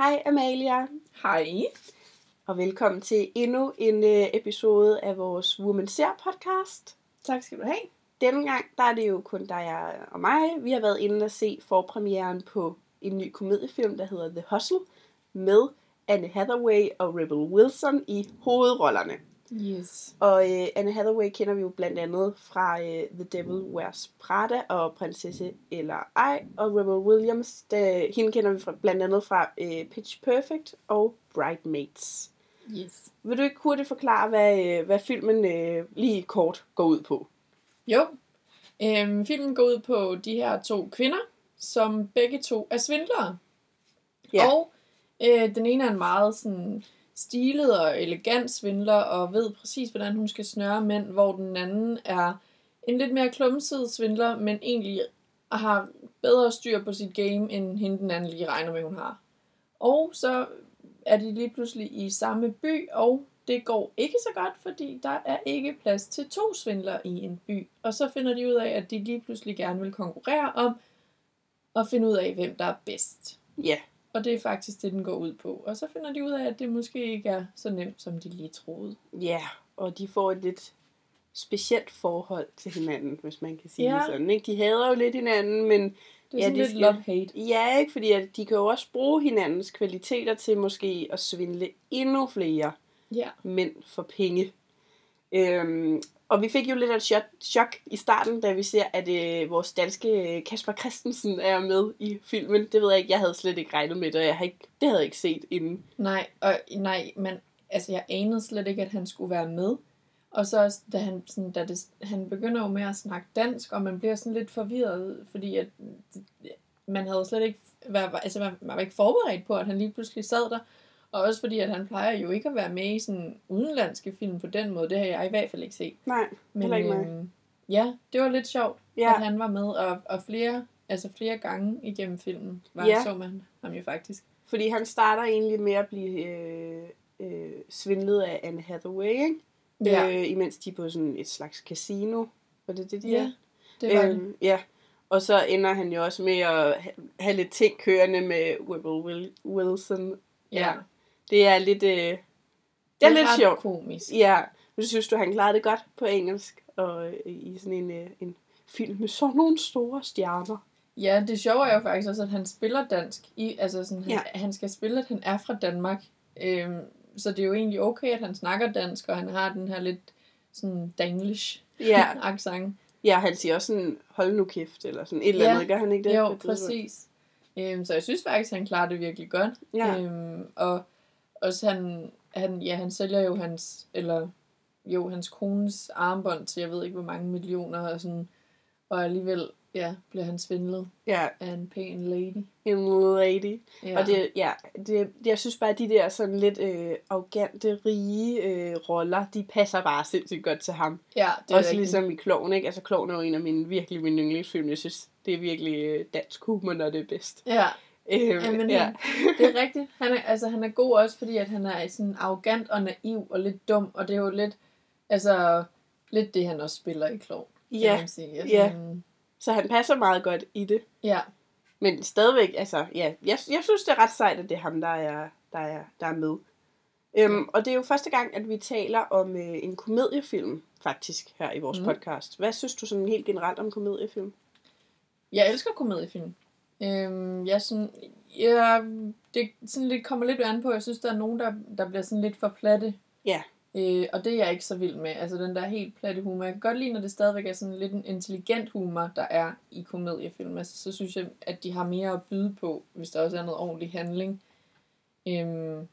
Hej Amalia, Hej. og velkommen til endnu en øh, episode af vores Woman Ser podcast. Tak skal du have. Denne gang der er det jo kun dig og mig. Vi har været inde og se forpremieren på en ny komediefilm, der hedder The Hustle, med Anne Hathaway og Rebel Wilson i hovedrollerne. Yes. Og øh, Anne Hathaway kender vi jo blandt andet fra øh, The Devil Wears Prada og Prinsesse eller ej. Og Rebel Williams, der, hende kender vi fra, blandt andet fra øh, Pitch Perfect og Bridesmaids. Yes. Vil du ikke hurtigt forklare, hvad, øh, hvad filmen øh, lige kort går ud på? Jo. Øhm, filmen går ud på de her to kvinder, som begge to er svindlere. Ja. Og øh, den ene er en meget sådan stilet og elegant svindler, og ved præcis, hvordan hun skal snøre mænd, hvor den anden er en lidt mere klumset svindler, men egentlig har bedre styr på sit game, end hende den anden lige regner med, hun har. Og så er de lige pludselig i samme by, og det går ikke så godt, fordi der er ikke plads til to svindlere i en by. Og så finder de ud af, at de lige pludselig gerne vil konkurrere om at finde ud af, hvem der er bedst. Ja, og det er faktisk det, den går ud på. Og så finder de ud af, at det måske ikke er så nemt, som de lige troede. ja, og de får et lidt specielt forhold til hinanden, hvis man kan sige Ja. det sådan. Ikke? De hader jo lidt hinanden, men Det er Ja, sådan de lidt skal- love-hate. Ja, ikke? Fordi at de kan jo også bruge hinandens kvaliteter til måske at svindle endnu flere Ja. mænd for penge. Øhm, og vi fik jo lidt af et chok, chok i starten, da vi ser, at øh, vores danske øh, Kasper Christensen er med i filmen. Det ved jeg ikke, jeg havde slet ikke regnet med det, og jeg havde ikke, det havde jeg ikke set inden. Nej, og nej, men altså, jeg anede slet ikke, at han skulle være med. Og så også, da han, sådan, da det, han begynder jo med at snakke dansk, og man bliver sådan lidt forvirret, fordi at, man havde slet ikke var, altså man, man var ikke forberedt på, at han lige pludselig sad der. Og også fordi, at han plejer jo ikke at være med i sådan udenlandske film på den måde. Det har jeg i hvert fald ikke set. Nej, Men heller ikke mig. øhm, ja, det var lidt sjovt, ja. Ja, at han var med, og, og flere, altså flere gange igennem filmen var, Ja. ja. så man ham jo faktisk. fordi han starter egentlig med at blive øh, øh, svindlet af Anne Hathaway, ikke? Ja. Øh, imens de er på sådan et slags casino. Var det det, de Ja, er? det var det. øhm, Ja, og så ender han jo også med at ha- have lidt ting kørende med Rebel Wil- Wilson. Ja. Det er lidt, øh, det er lidt ret sjovt. komisk. Ja, men synes du, han klarede det godt på engelsk, og øh, i sådan en, øh, en film med sådan nogle store stjerner. Ja, det sjove er jo faktisk også, at han spiller dansk. I, altså sådan, han, Ja. ja. han skal spille, at han er fra Danmark. Øhm, så det er jo egentlig okay, at han snakker dansk, og han har den her lidt sådan danglish Ja, accent. ja han siger også sådan, hold nu kæft, eller sådan et eller Ja. andet, gør han ikke det? Jo, præcis. Øhm, så jeg synes faktisk, han klarer det virkelig godt. Ja, Øhm, og også han, han, ja, han sælger jo hans, eller jo, hans kones armbånd til, jeg ved ikke, hvor mange millioner, og, sådan, og alligevel, ja, bliver han svindlet ja, af en pæn lady. en lady. Ja. Og det, ja, det, jeg synes bare, at de der sådan lidt øh, arrogante, rige øh, roller, de passer bare sindssygt godt til ham. ja, det er Også rigtigt. ligesom i Kloven, ikke? Altså, Kloven er jo en af mine, virkelig mine yndlingsfilm. Jeg synes, det er virkelig øh, dansk humor, når det er bedst. Ja, Øhm, Jamen, ja. det er rigtigt. Han er, altså, han er god også, fordi at han er sådan arrogant og naiv og lidt dum, og det er jo lidt, altså, lidt det, han også spiller i Klov. kan ja, man sige. Altså, ja. han- så han passer meget godt i det. ja. Men stadigvæk, altså, ja, jeg, jeg synes, det er ret sejt, at det er ham, der er, der er, der er med. Øhm, og det er jo første gang, at vi taler om øh, en komediefilm, faktisk, her i vores mm. Podcast. Hvad synes du sådan helt generelt om komediefilm? Jeg elsker komediefilm. Øhm, jeg sådan, ja, det sådan lidt, kommer lidt an på, jeg synes, der er nogen, der, der bliver sådan lidt for platte. Ja. Øh, og det er jeg ikke så vild med. Altså den der helt platte humor. Jeg kan godt lide, når det stadigvæk er sådan lidt en intelligent humor, der er i komediefilm. Altså så synes jeg, at de har mere at byde på, hvis der også er noget ordentlig handling. Øhm,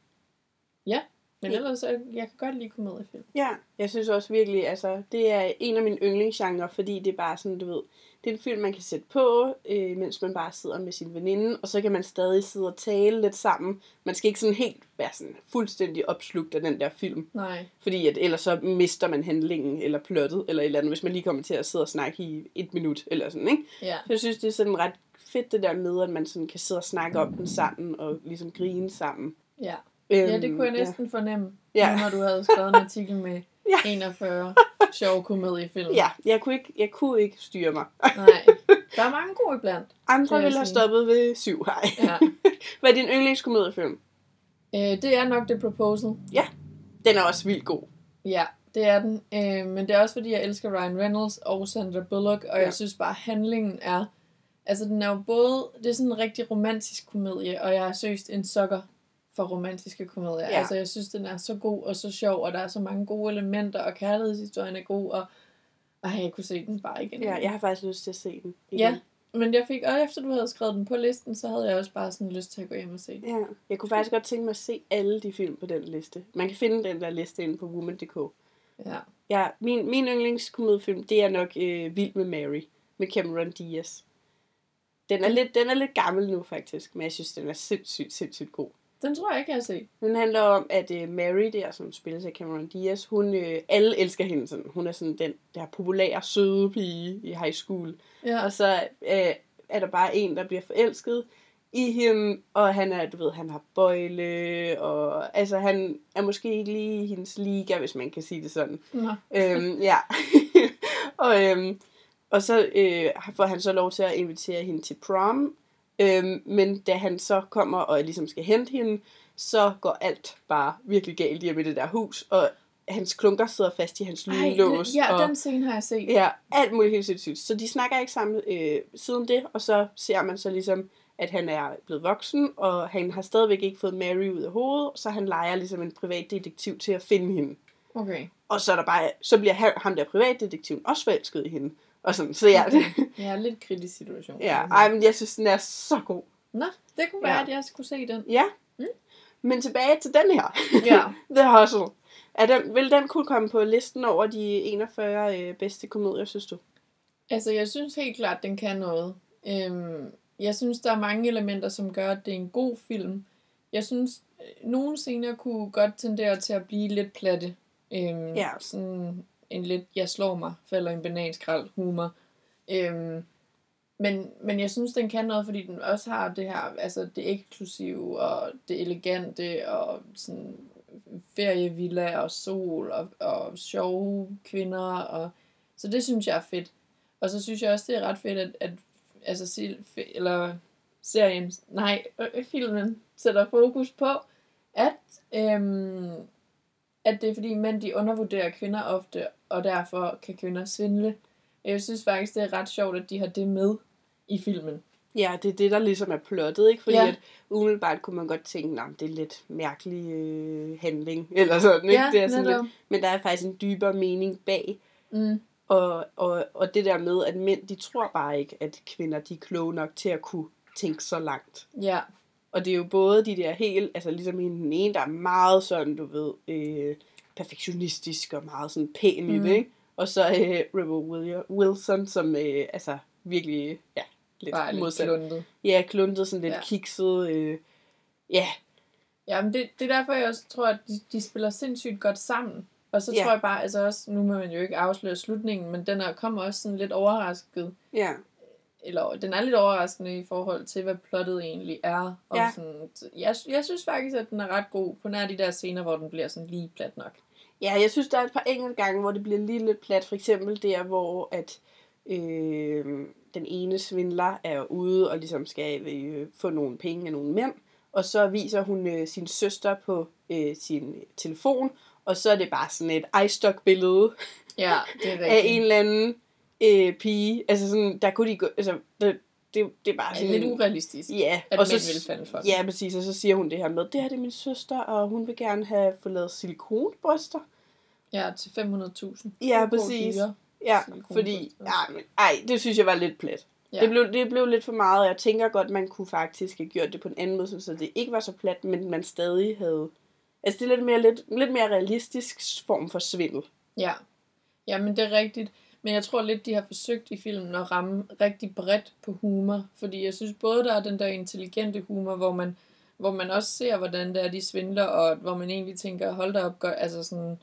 ja, men ellers, jeg, jeg kan godt lide komediefilm. Ja, jeg synes også virkelig, altså, det er en af mine yndlingsgenre, fordi det er bare sådan, du ved, det er en film, man kan sætte på, øh, mens man bare sidder med sin veninde, og så kan man stadig sidde og tale lidt sammen. Man skal ikke sådan helt være sådan fuldstændig opslugt af den der film, Nej. fordi at ellers så mister man handlingen, eller plottet, eller et eller andet, hvis man lige kommer til at sidde og snakke i et minut, eller sådan, ikke? Ja. Så jeg synes, det er sådan ret fedt det der med, at man sådan kan sidde og snakke om den sammen, og ligesom grine sammen. Ja. Øhm, ja, det kunne jeg næsten ja. fornemme, Ja. når du havde skrevet en artikel med Ja. 41 sjove komediefilm. Ja, jeg kunne ikke, jeg kunne ikke styre mig. Nej, der er mange gode iblandt. Andre ville have sige. stoppet ved syv, hej. Ja. Hvad er din yndlingskomediefilm? Øh, det er nok The Proposal. Den er også vildt god. Ja, det er den. Øh, men det er også fordi, jeg elsker Ryan Reynolds og Sandra Bullock, og Ja. jeg synes bare, handlingen er... Altså, den er jo både... Det er sådan en rigtig romantisk komedie, og jeg er seriøst en sukker for romantiske komedier. Ja. Altså, jeg synes, den er så god og så sjov, og der er så mange gode elementer, og kærlighedshistorien er god, og... Ej, jeg kunne se den bare igen. Ja, jeg har faktisk lyst til at se den. igen. Ja, men jeg fik, og efter du havde skrevet den på listen, så havde jeg også bare sådan lyst til at gå hjem og se den. Ja, jeg kunne faktisk godt tænke mig at se alle de film på den liste. Man kan finde den der liste inde på woman.dk. Ja. Ja, min, min yndlingskomediefilm, det er nok øh, Vild med Mary med Cameron Diaz. Den er, lidt, den er lidt gammel nu faktisk, men jeg synes, den er sindssygt, sindssygt god. Den tror jeg ikke, jeg har set. Den handler om, at øh, Mary der, som spilles af Cameron Diaz, hun, øh, alle elsker hende sådan. Hun er sådan den der populære, søde pige i high school. Ja. Og så øh, er der bare en, der bliver forelsket i hende, og han er, du ved, han har bøjle, og altså han er måske ikke lige hendes liga, hvis man kan sige det sådan. Nå. øhm, ja. og, øhm, og så øh, får han så lov til at invitere hende til prom, øhm, men da han så kommer og ligesom skal hente hende, så går alt bare virkelig galt hjemme i det der hus, og hans klunker sidder fast i hans lynlås. ja, og, den scene har jeg set. Ja, alt muligt helt sindssygt. Så de snakker ikke sammen øh, siden det, og så ser man så ligesom, at han er blevet voksen, og han har stadigvæk ikke fået Mary ud af hovedet, så han leger ligesom en privatdetektiv til at finde hende. Okay. Og så, er der bare, så bliver han, ham der privatdetektiven også forelsket i hende. Og sådan, så ja, det, Ja, lidt kritisk situation. ja ej, men jeg synes, den er så god. Nå, det kunne være, Ja. at jeg skulle se den. Ja. Mm. Men tilbage til den her. Ja. The Hustle. Er den, vil den kunne komme på listen over de 41 øh, bedste komedier, synes du? Altså, jeg synes helt klart, den kan noget. Øhm, jeg synes, der er mange elementer, som gør, at det er en god film. Jeg synes, øh, nogle scener kunne godt tendere til at blive lidt platte. Øhm, Ja. Sådan en lidt, jeg slår mig, falder en bananskrald humor. Øhm, men, men jeg synes, den kan noget, fordi den også har det her, altså det eksklusive og det elegante og sådan ferievilla og sol og, og sjove kvinder. Og, så det synes jeg er fedt. Og så synes jeg også, det er ret fedt, at, at altså, eller serien, nej, øh, filmen sætter fokus på, at, øhm, at det er fordi mænd, de undervurderer kvinder ofte, og derfor kan kvinder svindle. Jeg synes faktisk, det er ret sjovt, at de har det med i filmen. Ja, det er det, der ligesom er plottet, ikke? Fordi Ja. at umiddelbart kunne man godt tænke, at det er lidt mærkelig øh, handling, eller sådan, ikke? Ja, det er sådan netop. lidt, men der er faktisk en dybere mening bag. Mm. Og, og, og det der med, at mænd, de tror bare ikke, at kvinder, de er kloge nok til at kunne tænke så langt. Ja, Og det er jo både de der helt, altså ligesom hende den ene, der er meget sådan, du ved, øh, perfektionistisk og meget sådan pæn mm. i Mm. det, ikke? Og så øh, Rebel Wilson, som øh, altså virkelig, ja, lidt bare lidt modsat. kluntet. Ja, kluntet, sådan lidt Ja. ja. kikset. Øh, ja, Ja, men det, det er derfor, jeg også tror, at de, de spiller sindssygt godt sammen. Og så Ja. tror jeg bare, altså også, nu må man jo ikke afsløre slutningen, men den er, kommer også sådan lidt overrasket. ja. Eller den er lidt overraskende i forhold til, hvad plottet egentlig er. Og Ja. sådan, jeg, jeg synes faktisk, at den er ret god på nær de der scener, hvor den bliver sådan lige plat nok. Ja, jeg synes, der er et par enkelte gange, hvor det bliver lige lidt plat. For eksempel der, hvor at, øh, den ene svindler er ude og ligesom skal øh, få nogle penge af nogle mænd. Og så viser hun øh, sin søster på øh, sin telefon. Og så er det bare sådan et iStock-billede Ja, det er af en eller anden øh, pige. Altså sådan, der kunne de gå... Altså, det, det, det er bare sådan... lidt urealistisk, Ja, at og så, vil falde for. Ja, præcis. Og så siger hun det her med, det her det er min søster, og hun vil gerne have fået lavet silikonbryster. Ja, til 500.000. Ja, præcis. Ja, fordi... Ja, men, ej, det synes jeg var lidt plet. Ja. Det, blev, det blev lidt for meget, og jeg tænker godt, man kunne faktisk have gjort det på en anden måde, så det ikke var så plat, men man stadig havde... Altså, det er lidt mere, lidt, lidt mere realistisk form for svindel. Ja. ja, men det er rigtigt. Men jeg tror lidt, de har forsøgt i filmen at ramme rigtig bredt på humor. Fordi jeg synes både, der er den der intelligente humor, hvor man, hvor man også ser, hvordan det er, de svindler, og hvor man egentlig tænker, hold da op, godt, altså sådan,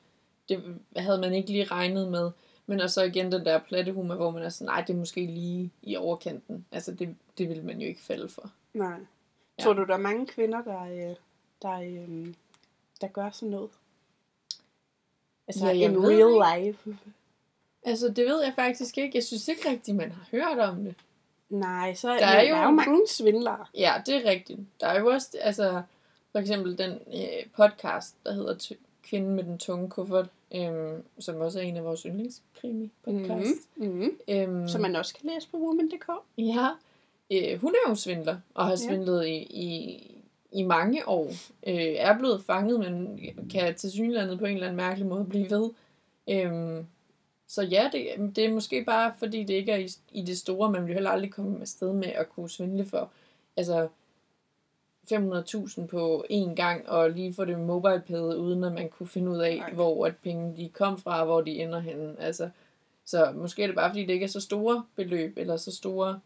det havde man ikke lige regnet med. Men også igen den der platte humor, hvor man er sådan, nej, det er måske lige i overkanten. Altså, det, det vil man jo ikke falde for. Nej. Ja. Tror du, der er mange kvinder, der, øh, der, øh, der gør sådan noget? Altså Ja, in real life. Altså, det ved jeg faktisk ikke. Jeg synes ikke rigtigt, man har hørt om det. Nej, så Der er jo- der er jo mange svindlere. Ja, det er rigtigt. Der er jo også, altså, for eksempel den øh, podcast, der hedder Kvinden med den tunge kuffert, øhm, som også er en af vores yndlingskrimi-podcasts. Mm-hmm. Øhm, Som man også kan læse på woman.dk. Ja, øh, hun er jo svindler, og har Ja. svindlet i, i, i mange år. Øh, er blevet fanget, men kan til synlandet på en eller anden mærkelig måde blive ved. Øhm, så ja, det, det er måske bare, fordi det ikke er i, i det store, man vil heller aldrig komme afsted med at kunne svindle for. Altså, 500.000 på én gang, og lige få det mobile uden at man kunne finde ud af, Nej. hvor at penge de kom fra, og hvor de ender henne. Altså, så måske er det bare, fordi det ikke er så store beløb, eller så store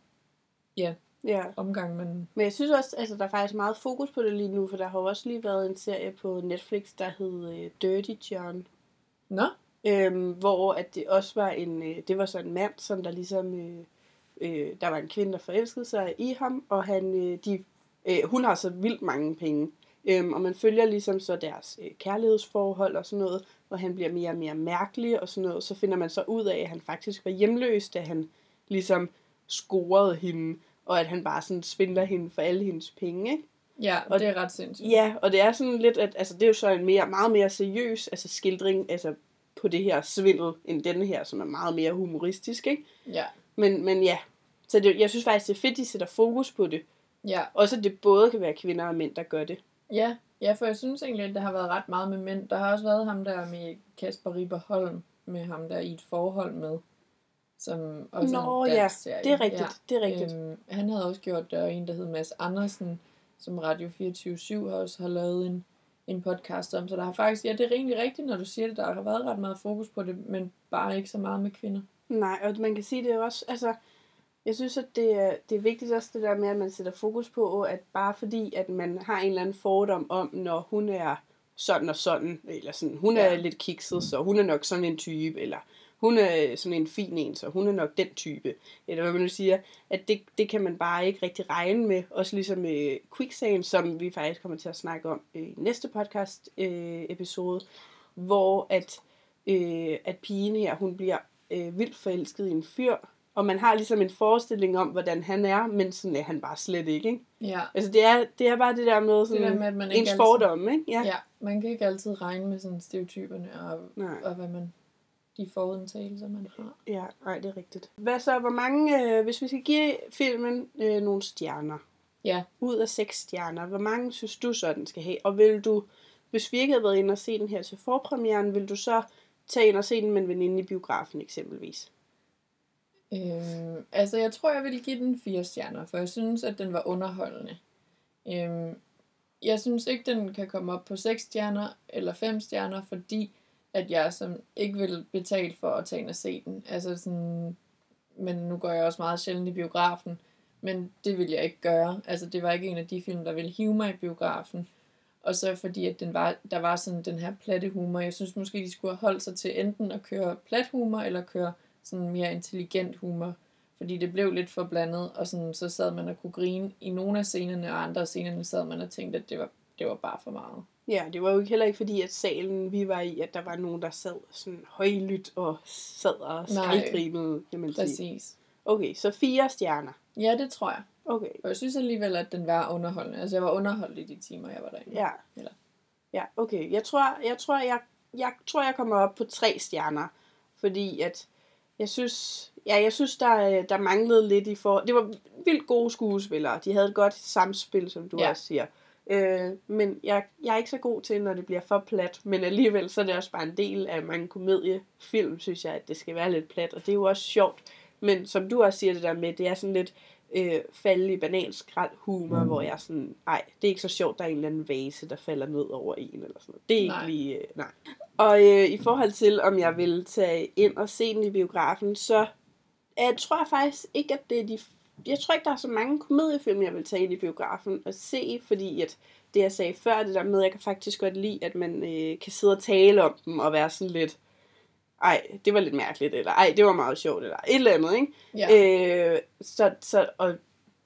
Ja. omgang, men... Men jeg synes også, altså der er faktisk meget fokus på det lige nu, for der har også lige været en serie på Netflix, der hed øh, Dirty John. Nå, Øhm, hvor at det også var en, øh, det var så en mand, som der ligesom, øh, øh, der var en kvinde, der forelskede sig i ham, og han, øh, de, øh, hun har så vildt mange penge. Øhm, og man følger ligesom så deres øh, kærlighedsforhold og sådan noget, hvor han bliver mere og mere mærkelig og sådan noget. Så finder man så ud af, at han faktisk var hjemløs, da han ligesom scorede hende, og at han bare sådan svindler hende for alle hendes penge. Ikke? ja, Og- det er ret sindssygt. Ja, og det er sådan lidt, at altså, det er jo så en mere, meget mere seriøs altså, skildring altså, på det her svindel, end denne her, som er meget mere humoristisk. Ikke? Ja, Men, men ja, så det, jeg synes faktisk, det er fedt, de sætter fokus på det. ja, Også at det både kan være kvinder og mænd, der gør det. ja, ja, for jeg synes egentlig, at der har været ret meget med mænd. Der har også været ham der med Kasper Ripper Holm, med ham der i et forhold med, som også Nå ja, serie. det er rigtigt. Ja. Det er rigtigt. Øhm, han havde også gjort, der er en, der hed Mads Andersen, som Radio 24 har også har lavet en, en podcast om. Så der har faktisk, ja, det er egentlig rigtigt, når du siger det, der har været ret meget fokus på det, men bare ikke så meget med kvinder. Nej, og man kan sige det er også, altså, jeg synes, at det er, det er vigtigt også det der med, at man sætter fokus på, at bare fordi, at man har en eller anden fordom om, når hun er sådan og sådan, eller sådan, hun er Ja. lidt kikset, så hun er nok sådan en type, eller hun er sådan en fin en, så hun er nok den type, eller hvad man nu siger, at det, det kan man bare ikke rigtig regne med, også ligesom med quicksagen, som vi faktisk kommer til at snakke om i næste podcast øh, episode, hvor at, øh, at pigen her, hun bliver øh, vildt forelsket i en fyr, og man har ligesom en forestilling om, hvordan han er, men sådan er han bare slet ikke, ikke? Ja, Altså det er, det er bare det der med, sådan, det der med, at man ikke ens altid- fordomme, ikke? Ja. Ja, man kan ikke altid regne med sådan stereotyperne og, Nej. og hvad man, de forudtagelser, man har. Ja, nej, det er rigtigt. Hvad så, hvor mange, øh, hvis vi skal give filmen øh, nogle stjerner, Ja, ud af seks stjerner, hvor mange synes du så, den skal have? Og vil du, hvis vi ikke havde været inde og se den her til forpremieren, vil du så tage ind og se den med en veninde i biografen eksempelvis? øhm, altså jeg tror, jeg vil give den fire stjerner, for jeg synes, at den var underholdende. Øhm, jeg synes ikke, den kan komme op på seks stjerner eller fem stjerner, fordi at jeg som ikke vil betale for at tage ind og se den. Altså sådan, men nu går jeg også meget sjældent i biografen, men det vil jeg ikke gøre. Altså det var ikke en af de film, der ville hive mig i biografen. Og så fordi, at den var, der var sådan den her platte humor. Jeg synes måske, de skulle have holdt sig til enten at køre plat humor, eller køre sådan mere intelligent humor. Fordi det blev lidt for blandet, og sådan, så sad man og kunne grine i nogle af scenerne, og andre af scenerne sad man og tænkte, at det var, det var bare for meget. Ja, det var jo heller ikke fordi, at salen vi var i, at der var nogen, der sad sådan højlydt og sad og Nej. man sige. Præcis. Okay, så fire stjerner. Ja, det tror jeg. Okay, Og jeg synes alligevel, at den var underholdende. Altså, jeg var underholdt i de timer, jeg var derinde. ja. Eller- Ja, okay. Jeg tror, jeg, tror, jeg, jeg tror, jeg kommer op på tre stjerner. Fordi at jeg synes, ja, jeg synes der, der manglede lidt i for... Det var vildt gode skuespillere. De havde et godt samspil, som du Ja. også siger. Øh, men jeg, jeg er ikke så god til, når det bliver for plat. Men alligevel, så er det også bare en del af mange komediefilm, synes jeg, at det skal være lidt plat. Og det er jo også sjovt. Men som du også siger det der med, det er sådan lidt øh, falde i bananskrald humor, mm. hvor jeg er sådan, nej, det er ikke så sjovt, der er en eller anden vase, der falder ned over en, eller sådan noget. Det er ikke Nej. lige, øh, nej. Og øh, i forhold til, om jeg vil tage ind og se den i biografen, så øh, tror jeg faktisk ikke, at det er de... Jeg tror ikke, der er så mange komediefilm, jeg vil tage ind i biografen og se, fordi at det, jeg sagde før, det der med, jeg kan faktisk godt lide, at man øh, kan sidde og tale om dem og være sådan lidt, ej, det var lidt mærkeligt, eller ej, det var meget sjovt, eller et eller andet, ikke? Ja. Øh, så, så, og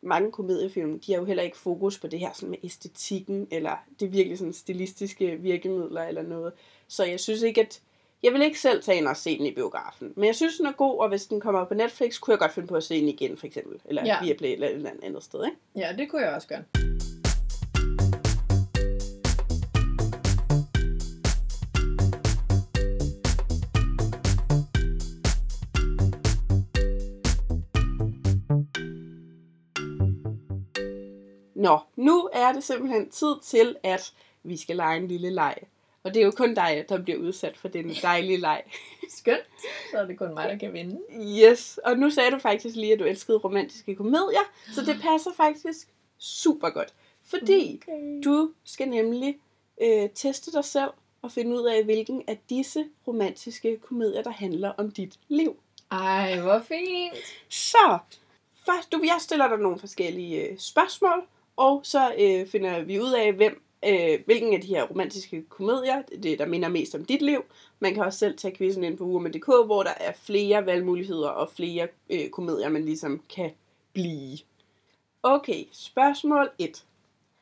mange komediefilm, de har jo heller ikke fokus på det her sådan med æstetikken, eller det virkelig sådan stilistiske virkemidler eller noget. Så jeg synes ikke, at Jeg vil ikke selv tage ind og se den i biografen, men jeg synes, den er god, og hvis den kommer på Netflix, kunne jeg godt finde på at se den igen, for eksempel. Eller Ja. ja. Viaplay eller et eller andet andet sted, ikke? Ja, det kunne jeg også gøre. Nå, nu er det simpelthen tid til, at vi skal lege en lille leg. Og det er jo kun dig, der bliver udsat for den dejlige leg. Skønt. Så er det kun mig, der kan vinde. Yes, og nu sagde du faktisk lige, at du elskede romantiske komedier, så det passer faktisk super godt. Fordi Okay. du skal nemlig øh, teste dig selv og finde ud af, hvilken af disse romantiske komedier, der handler om dit liv. Ej, hvor fint. Så, først, du, jeg stiller dig nogle forskellige øh, spørgsmål, og så øh, finder vi ud af, hvem, øh, hvilken af de her romantiske komedier, det der minder mest om dit liv. Man kan også selv tage quizzen ind på urmen.dk, hvor der er flere valgmuligheder og flere øh, komedier, man ligesom kan blive. Okay, spørgsmål 1.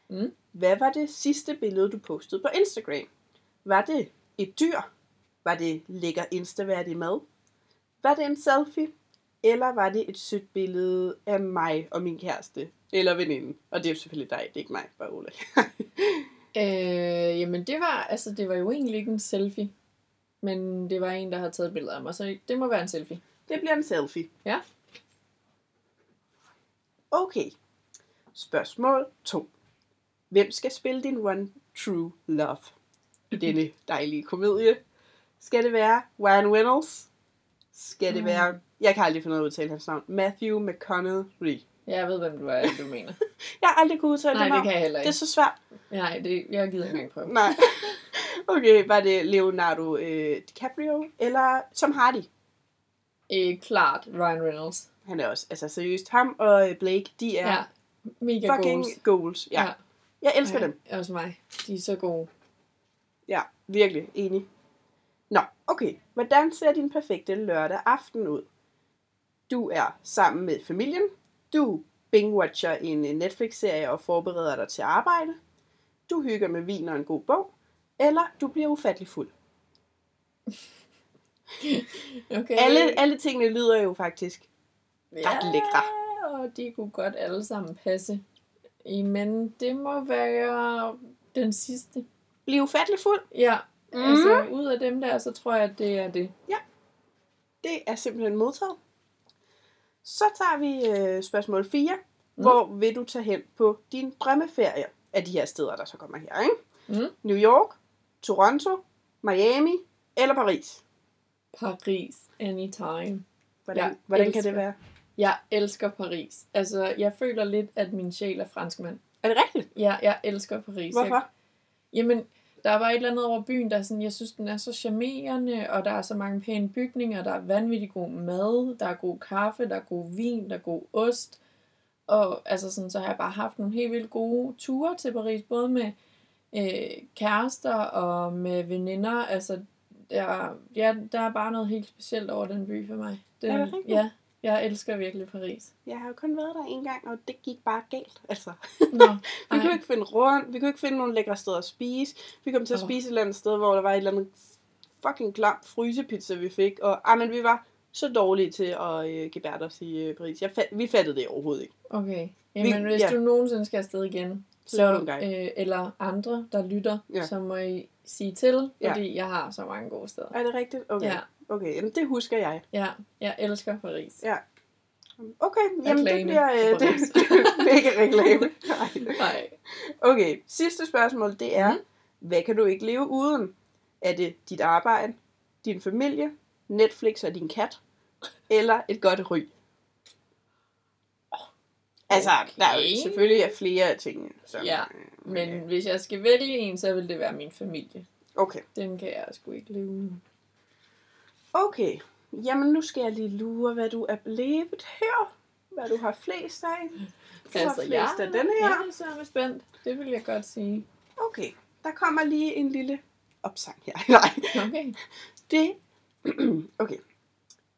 Mm. Hvad var det sidste billede, du postede på Instagram? Var det et dyr? Var det lækker instaværdig mad? Var det en selfie? Eller var det et sødt billede af mig og min kæreste? Eller veninde? Og det er jo selvfølgelig dig, det er ikke mig, bare Ola. Øh, jamen det var, altså det var jo egentlig ikke en selfie. Men det var en, der havde taget et billede af mig, så det må være en selfie. det bliver en selfie. Ja. Okay. Spørgsmål 2. Hvem skal spille din One True Love i denne dejlige komedie? Skal det være Ryan Reynolds? Skal det Mm. være, jeg kan aldrig finde ud af at udtale hans navn, Matthew McConaughey. Jeg ved, hvem du er, du mener. Jeg har aldrig kunnet udtale Nej, det navn. kan jeg heller Det er ikke. så svært. Nej, det, jeg gider ikke engang prøve. Nej. Okay, var det Leonardo øh, DiCaprio eller Tom Hardy? Øh, klart Ryan Reynolds. Han er også, altså seriøst, ham og øh, Blake, de er ja. mega fucking goals. goals. Ja. ja. Jeg elsker ja, dem. Også mig. De er så gode. Ja, virkelig enig. Nå, okay. Hvordan ser din perfekte lørdag aften ud? Du er sammen med familien. Du binge-watcher en øh, Netflix-serie og forbereder dig til arbejde. Du hygger med vin og en god bog. Eller du bliver ufattelig fuld. Okay. Alle, alle tingene lyder jo faktisk ret lækre. og de kunne godt alle sammen passe. Men det må være den sidste. Blive ufattelig fuld. Ja, Mhm. mm. altså ud af dem der, så tror jeg, at det er det. Det er simpelthen modtaget. Så tager vi øh, spørgsmål 4. Mm. Hvor vil du tage hen på din drømmeferie af de her steder, der så kommer her, ikke? Mm. New York, Toronto, Miami eller Paris? Paris, anytime. Hvordan, Jeg hvordan kan det være? Jeg elsker Paris. Altså, jeg føler lidt, at min sjæl er franskmand. Er det rigtigt? Ja, jeg elsker Paris. Jeg, Hvorfor? jamen, der er bare et eller andet over byen, der er sådan, jeg synes, den er så charmerende, og der er så mange pæne bygninger, der er vanvittig god mad, der er god kaffe, der er god vin, der er god ost. Og altså sådan, så har jeg bare haft nogle helt vildt gode ture til Paris, både med øh, kærester og med veninder. Altså, der, ja, der er bare noget helt specielt over den by for mig. Den, Er det rigtigt? Ja, jeg elsker virkelig Paris. Jeg har jo kun været der en gang, og det gik bare galt. Altså, Nå, vi kunne ikke finde rundt, vi kunne ikke finde nogle lækre steder at spise. Vi kom til at Åh. spise et eller andet sted, hvor der var et eller andet fucking klam frysepizza, vi fik. Og ah, men vi var så dårlige til at øh, gebærde os i øh, Paris. Jeg fat, vi fattede det overhovedet ikke. Okay. Jamen, Vi- hvis ja. du nogensinde skal afsted igen, Så øh, eller andre, der lytter, Ja. så må I sige til, Ja. fordi jeg har så mange gode steder. Er det rigtigt? Okay. Ja. Okay, jamen det husker jeg. Ja, jeg elsker Paris. Ja. Okay, jamen det Reklame bliver, for øh, det, det ikke reklame. Nej. Nej. Okay, sidste spørgsmål, det er, Mhm. hvad kan du ikke leve uden? Er det dit arbejde, din familie, Netflix og din kat, eller et godt ry? Altså, Okay. der er jo selvfølgelig er flere tingene. Som, Ja, øh, Men hvis jeg skal vælge en, så vil det være min familie. Okay, Den kan jeg sgu ikke leve uden. Okay. Jamen, nu skal jeg lige lure, hvad du er blevet her. Hvad du har flest af. Du har flest af den her. Jeg er så spændt. Det vil jeg godt sige. Okay, der kommer lige en lille opsang her. Nej, Okay. det... okay.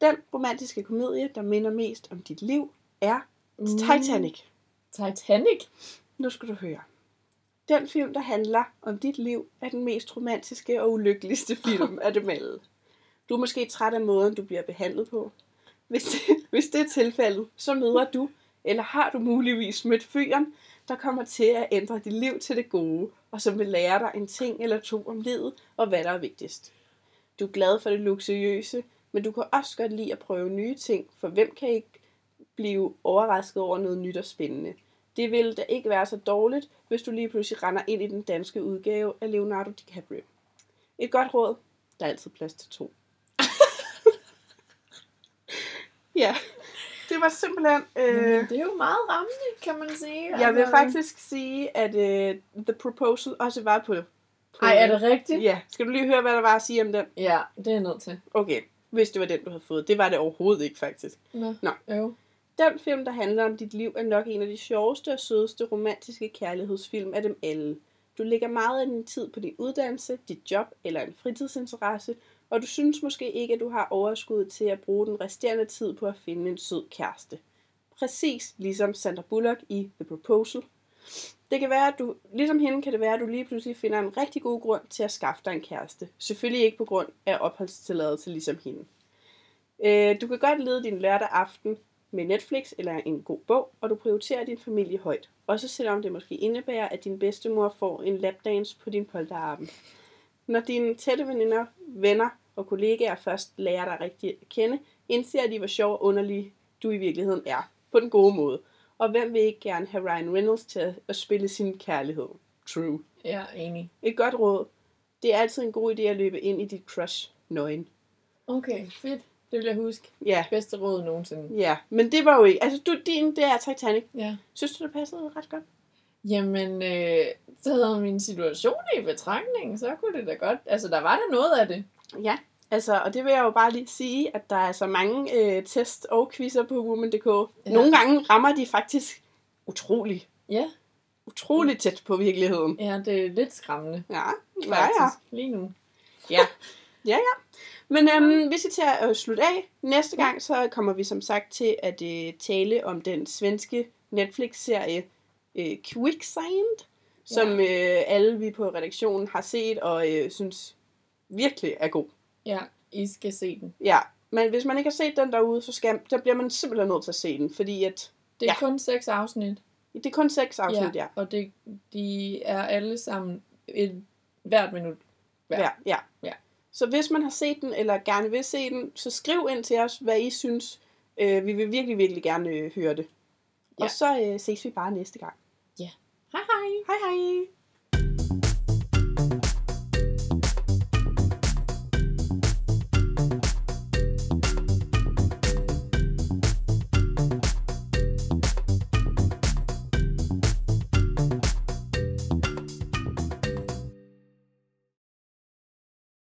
Den romantiske komedie, der minder mest om dit liv, er Mm. Titanic. Titanic? Nu skal du høre. Den film, der handler om dit liv, er den mest romantiske og ulykkeligste film af dem alle. Du er måske træt af måden, du bliver behandlet på. Hvis det, hvis det er tilfældet, så møder du, eller har du muligvis mødt fyren, der kommer til at ændre dit liv til det gode, og som vil lære dig en ting eller to om livet, og hvad der er vigtigst. Du er glad for det luksuriøse, men du kan også godt lide at prøve nye ting, for hvem kan ikke blive overrasket over noget nyt og spændende. Det ville da ikke være så dårligt, hvis du lige pludselig render ind i den danske udgave af Leonardo DiCaprio. Et godt råd, der er altid plads til to. Ja, det var simpelthen... Øh, Øh. Det er jo meget rammende, kan man sige. jeg vil Altså- faktisk sige, at øh, The Proposal også var på... på Ej, er det rigtigt? Ja, skal du lige høre, hvad der var at sige om den? Ja, det er jeg nødt til. Okay, hvis det var den, du havde fået. Det var det overhovedet ikke, faktisk. Nå. Nå. Jo. Den film, der handler om dit liv, er nok en af de sjoveste og sødeste romantiske kærlighedsfilm af dem alle. Du lægger meget af din tid på din uddannelse, dit job eller en fritidsinteresse, og du synes måske ikke, at du har overskud til at bruge den resterende tid på at finde en sød kæreste. Præcis ligesom Sandra Bullock i The Proposal. Det kan være, at du, ligesom hende kan det være, at du lige pludselig finder en rigtig god grund til at skaffe dig en kæreste. Selvfølgelig ikke på grund af opholdstilladelse ligesom hende. Øh, du kan godt lede din lørdag aften med Netflix eller en god bog, og du prioriterer din familie højt. Også selvom det måske indebærer, at din bedstemor får en lapdance på din polterarben. Når dine tætte veninder, venner og kollegaer først lærer dig rigtig at kende, indser de, hvor sjov og underlig du i virkeligheden er. På den gode måde. Og hvem vil ikke gerne have Ryan Reynolds til at- at spille sin kærlighed? True. Ja, enig. Et godt råd. Det er altid en god idé at løbe ind i dit crush nøgen. Okay, fedt. Det vil jeg huske. Ja, Bedste råd nogensinde. ja. Men det var jo ikke... Altså, du, din, det er Titanic. Ja. Synes du, det passede ret godt? Jamen, øh, taget min situation i betragtning, så kunne det da godt. Altså, der var da noget af det. Ja, altså, og det vil jeg jo bare lige sige, at der er så mange øh, test og quizzer på woman.dk. Ja. Nogle gange rammer de faktisk utrolig, Ja. utrolig tæt på virkeligheden. Ja, det er lidt skræmmende. Ja, ja, Faktisk. ja. Lige nu. ja. ja, ja. Men øhm, vi skal til at øh, slutte af. Næste gang, så kommer vi som sagt til at øh, tale om den svenske Netflix-serie øh, Quicksand, som øh, alle vi på redaktionen har set og øh, synes virkelig er god. Ja, I skal se den. Ja, men hvis man ikke har set den derude, så, skal, så bliver man simpelthen nødt til at se den, fordi at Det er Ja. ja. kun seks afsnit. det er kun seks afsnit, ja. Og det, de er alle sammen et, hvert minut. Ja. ja, ja. Ja. Så hvis man har set den, eller gerne vil se den, så skriv ind til os, hvad I synes. Øh, vi vil virkelig, virkelig gerne øh, høre det. Ja. Og så øh, ses vi bare næste gang. Hej hej! Hej hej!